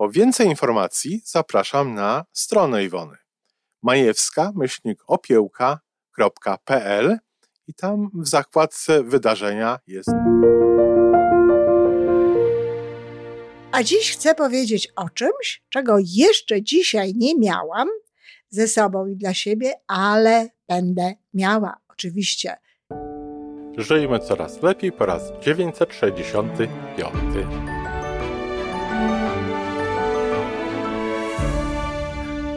Po więcej informacji zapraszam na stronę Iwony majewska-opiełka.pl i tam w zakładce wydarzenia jest. A dziś chcę powiedzieć o czymś, czego jeszcze dzisiaj nie miałam ze sobą i dla siebie, ale będę miała oczywiście. Żyjmy coraz lepiej po raz 965.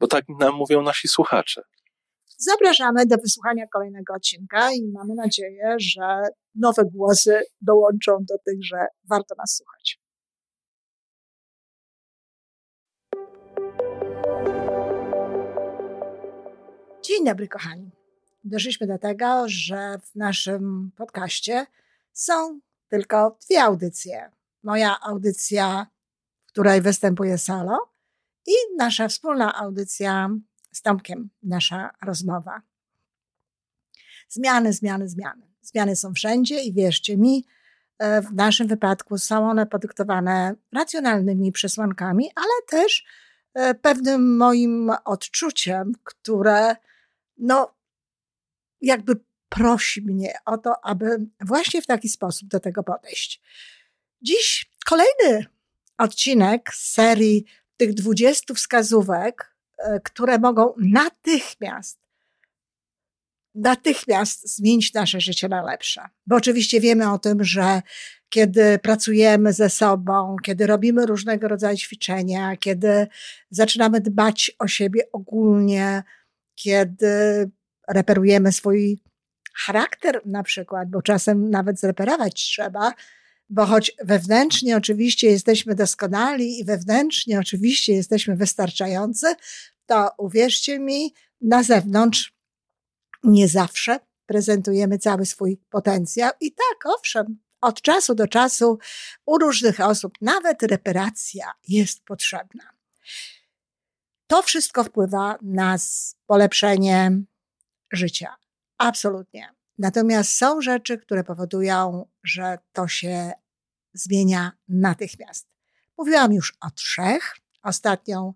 bo tak nam mówią nasi słuchacze. Zapraszamy do wysłuchania kolejnego odcinka i mamy nadzieję, że nowe głosy dołączą do tych, że warto nas słuchać. Dzień dobry, kochani. Doszliśmy do tego, że w naszym podcaście są tylko dwie audycje. Moja audycja, w której występuje solo, i nasza wspólna audycja z Tomkiem, nasza rozmowa. Zmiany, zmiany, zmiany. Zmiany są wszędzie i wierzcie mi, e, w naszym wypadku są one podyktowane racjonalnymi przesłankami, ale też e, pewnym moim odczuciem, które no, jakby prosi mnie o to, aby właśnie w taki sposób do tego podejść. Dziś kolejny odcinek z serii tych 20 wskazówek, e, które mogą natychmiast, natychmiast zmienić nasze życie na lepsze. Bo oczywiście wiemy o tym, że kiedy pracujemy ze sobą, kiedy robimy różnego rodzaju ćwiczenia, kiedy zaczynamy dbać o siebie ogólnie, kiedy reperujemy swój charakter na przykład, bo czasem nawet zreperować trzeba, bo choć wewnętrznie oczywiście jesteśmy doskonali i wewnętrznie oczywiście jesteśmy wystarczający, to uwierzcie mi, na zewnątrz nie zawsze prezentujemy cały swój potencjał. I tak, owszem, od czasu do czasu u różnych osób nawet reparacja jest potrzebna. To wszystko wpływa na polepszenie życia. Absolutnie. Natomiast są rzeczy, które powodują, że to się zmienia natychmiast. Mówiłam już o trzech. Ostatnią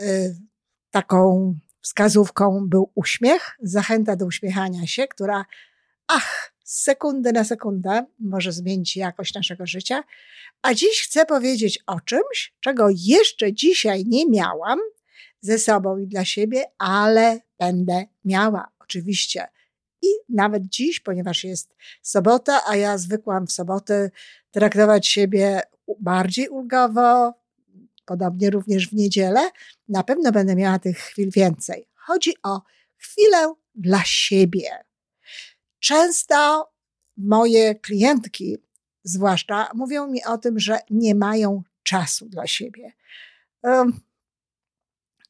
y, taką wskazówką był uśmiech, zachęta do uśmiechania się, która, ach, z sekundy na sekundę może zmienić jakość naszego życia. A dziś chcę powiedzieć o czymś, czego jeszcze dzisiaj nie miałam ze sobą i dla siebie, ale będę miała oczywiście i nawet dziś, ponieważ jest sobota, a ja zwykłam w soboty traktować siebie bardziej ulgowo, podobnie również w niedzielę, na pewno będę miała tych chwil więcej. Chodzi o chwilę dla siebie. Często moje klientki, zwłaszcza, mówią mi o tym, że nie mają czasu dla siebie.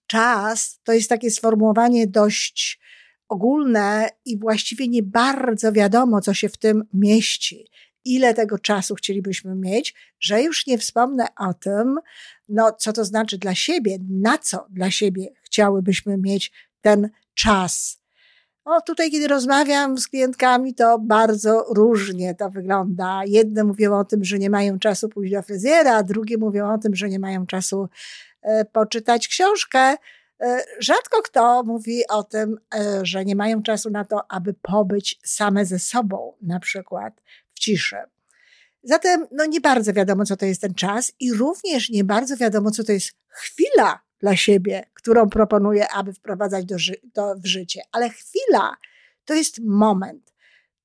Czas to jest takie sformułowanie dość ogólne i właściwie nie bardzo wiadomo, co się w tym mieści. Ile tego czasu chcielibyśmy mieć, że już nie wspomnę o tym, no, co to znaczy dla siebie, na co dla siebie chciałybyśmy mieć ten czas. O, tutaj, kiedy rozmawiam z klientkami, to bardzo różnie to wygląda. Jedne mówią o tym, że nie mają czasu pójść do fryzjera, drugie mówią o tym, że nie mają czasu e, poczytać książkę. E, rzadko kto mówi o tym, e, że nie mają czasu na to, aby pobyć same ze sobą, na przykład w ciszy. Zatem no nie bardzo wiadomo, co to jest ten czas i również nie bardzo wiadomo, co to jest chwila dla siebie, którą proponuję, aby wprowadzać do, ży- w życie. Ale chwila to jest moment.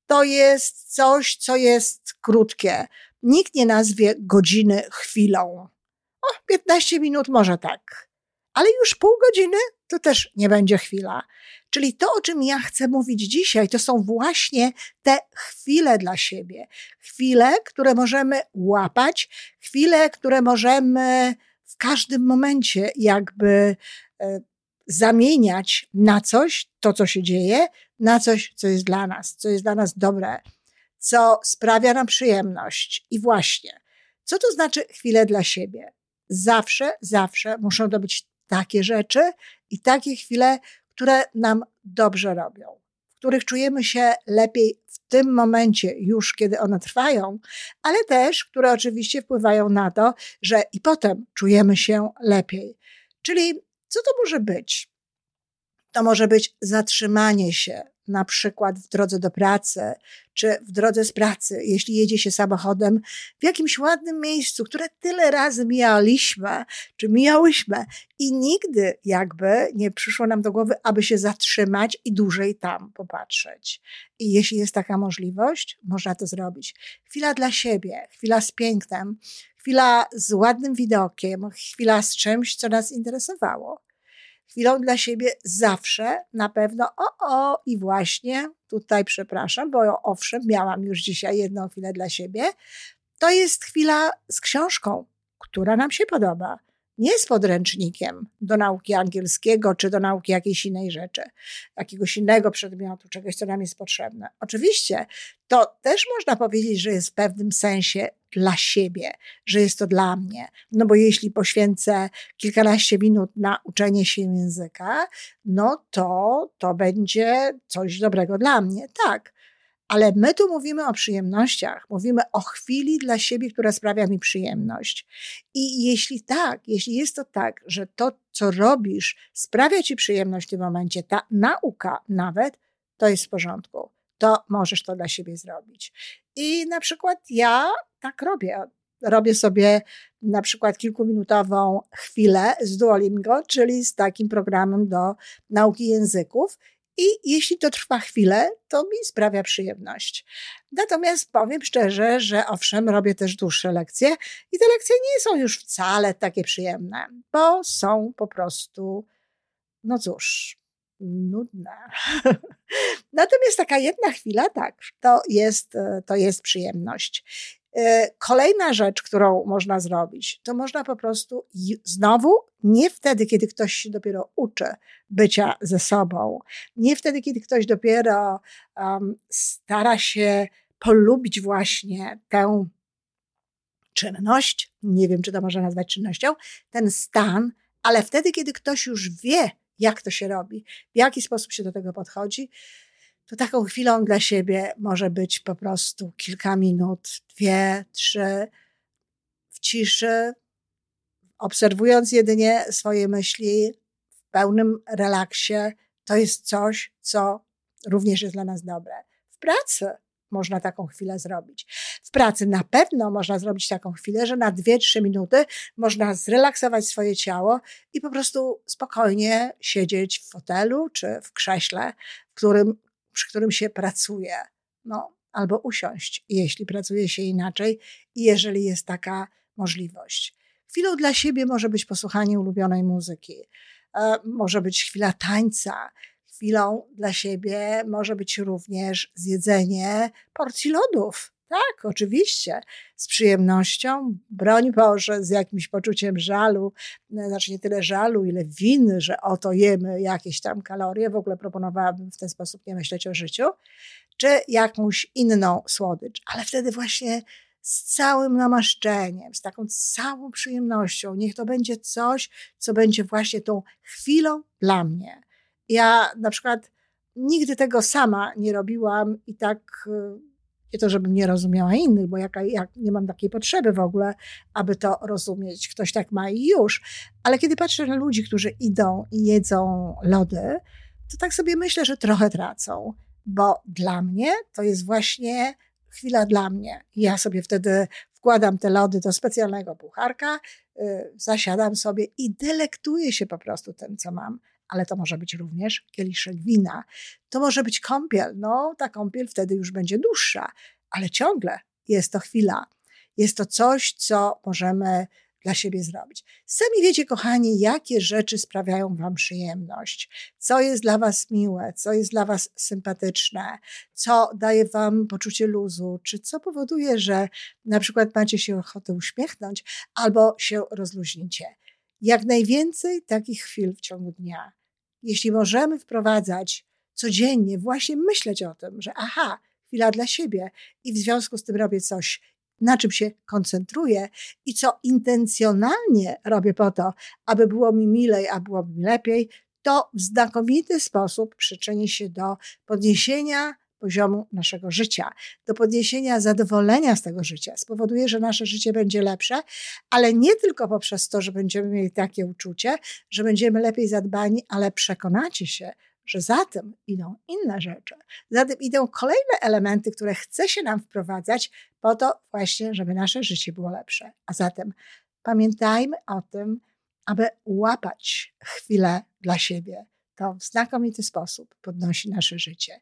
To jest coś, co jest krótkie. Nikt nie nazwie godziny chwilą. O, 15 minut może tak, ale już pół godziny to też nie będzie chwila. Czyli to, o czym ja chcę mówić dzisiaj, to są właśnie te chwile dla siebie. Chwile, które możemy łapać, chwile, które możemy w każdym momencie jakby e, zamieniać na coś, to co się dzieje, na coś, co jest dla nas, co jest dla nas dobre, co sprawia nam przyjemność. I właśnie, co to znaczy chwile dla siebie? Zawsze, zawsze muszą to być takie rzeczy i takie chwile, które nam dobrze robią, w których czujemy się lepiej w tym momencie, już kiedy one trwają, ale też, które oczywiście wpływają na to, że i potem czujemy się lepiej. Czyli co to może być? To może być zatrzymanie się, na przykład w drodze do pracy, czy w drodze z pracy, jeśli jedzie się samochodem w jakimś ładnym miejscu, które tyle razy mijaliśmy, czy mijałyśmy i nigdy jakby nie przyszło nam do głowy, aby się zatrzymać i dłużej tam popatrzeć. I jeśli jest taka możliwość, można to zrobić. Chwila dla siebie, chwila z pięknem, chwila z ładnym widokiem, chwila z czymś, co nas interesowało chwilą dla siebie zawsze na pewno, o, o, i właśnie tutaj przepraszam, bo owszem, miałam już dzisiaj jedną chwilę dla siebie. To jest chwila z książką, która nam się podoba. Nie z podręcznikiem do nauki angielskiego czy do nauki jakiejś innej rzeczy, jakiegoś innego przedmiotu, czegoś, co nam jest potrzebne. Oczywiście to też można powiedzieć, że jest w pewnym sensie dla siebie, że jest to dla mnie. No bo jeśli poświęcę kilkanaście minut na uczenie się języka, no to to będzie coś dobrego dla mnie. Tak. Ale my tu mówimy o przyjemnościach, mówimy o chwili dla siebie, która sprawia mi przyjemność. I jeśli tak, jeśli jest to tak, że to, co robisz, sprawia ci przyjemność w tym momencie, ta nauka nawet, to jest w porządku. To możesz to dla siebie zrobić. I na przykład ja tak robię. Robię sobie na przykład kilkuminutową chwilę z Duolingo, czyli z takim programem do nauki języków. I jeśli to trwa chwilę, to mi sprawia przyjemność. Natomiast powiem szczerze, że owszem, robię też dłuższe lekcje i te lekcje nie są już wcale takie przyjemne, bo są po prostu, no cóż, nudne. Natomiast taka jedna chwila, tak, to jest, to jest przyjemność. E, kolejna rzecz, którą można zrobić, to można po prostu znowu nie wtedy, kiedy ktoś się dopiero uczy bycia ze sobą, nie wtedy, kiedy ktoś dopiero um, stara się polubić właśnie tę czynność, nie wiem, czy to można nazwać czynnością, ten stan, ale wtedy, kiedy ktoś już wie, jak to się robi, w jaki sposób się do tego podchodzi, to taką chwilą dla siebie może być po prostu kilka minut, dwie, trzy, w ciszy, obserwując jedynie swoje myśli, w pełnym relaksie. To jest coś, co również jest dla nas dobre. W pracy można taką chwilę zrobić. W pracy na pewno można zrobić taką chwilę, że na dwie, trzy minuty można zrelaksować swoje ciało i po prostu spokojnie siedzieć w fotelu czy w krześle, w którym przy którym się pracuje. No, albo usiąść, jeśli pracuje się inaczej jeżeli jest taka możliwość. Chwilą dla siebie może być posłuchanie ulubionej muzyki, e, może być chwila tańca, chwilą dla siebie może być również zjedzenie porcji lodów. Tak, oczywiście, z przyjemnością, broń Boże, z jakimś poczuciem żalu, e, znaczy nie tyle żalu, ile winy, że oto jemy jakieś tam kalorie, w ogóle proponowałabym w ten sposób nie myśleć o życiu, czy jakąś inną słodycz, ale wtedy właśnie z całym namaszczeniem, z taką całą przyjemnością. Niech to będzie coś, co będzie właśnie tą chwilą dla mnie. Ja na przykład nigdy tego sama nie robiłam i tak e, nie to, żebym nie rozumiała innych, bo jaka, jak nie mam takiej potrzeby w ogóle, aby to rozumieć. Ktoś tak ma i już. Ale kiedy patrzę na ludzi, którzy idą i jedzą lody, to tak sobie myślę, że trochę tracą, bo dla mnie to jest właśnie chwila dla mnie. Ja sobie wtedy wkładam te lody do specjalnego pucharka, y, zasiadam sobie i delektuję się po prostu tym, co mam. Ale to może być również kieliszek wina. To może być kąpiel. No, ta kąpiel wtedy już będzie dłuższa, ale ciągle jest to chwila. Jest to coś, co możemy dla siebie zrobić. Sami wiecie, kochani, jakie rzeczy sprawiają Wam przyjemność, co jest dla Was miłe, co jest dla Was sympatyczne, co daje Wam poczucie luzu, czy co powoduje, że na przykład macie się ochotę uśmiechnąć albo się rozluźnicie. Jak najwięcej takich chwil w ciągu dnia. Jeśli możemy wprowadzać codziennie, właśnie myśleć o tym, że aha, chwila dla siebie i w związku z tym robię coś na czym się koncentruję i co intencjonalnie robię po to, aby było mi milej, a było mi lepiej, to w znakomity sposób przyczyni się do podniesienia poziomu naszego życia, do podniesienia zadowolenia z tego życia. Spowoduje, że nasze życie będzie lepsze, ale nie tylko poprzez to, że będziemy mieli takie uczucie, że będziemy lepiej zadbani, ale przekonacie się, że za tym idą inne rzeczy. Za tym idą kolejne elementy, które chce się nam wprowadzać po to właśnie, żeby nasze życie było lepsze. A zatem pamiętajmy o tym, aby łapać chwilę dla siebie. To w znakomity sposób podnosi nasze życie.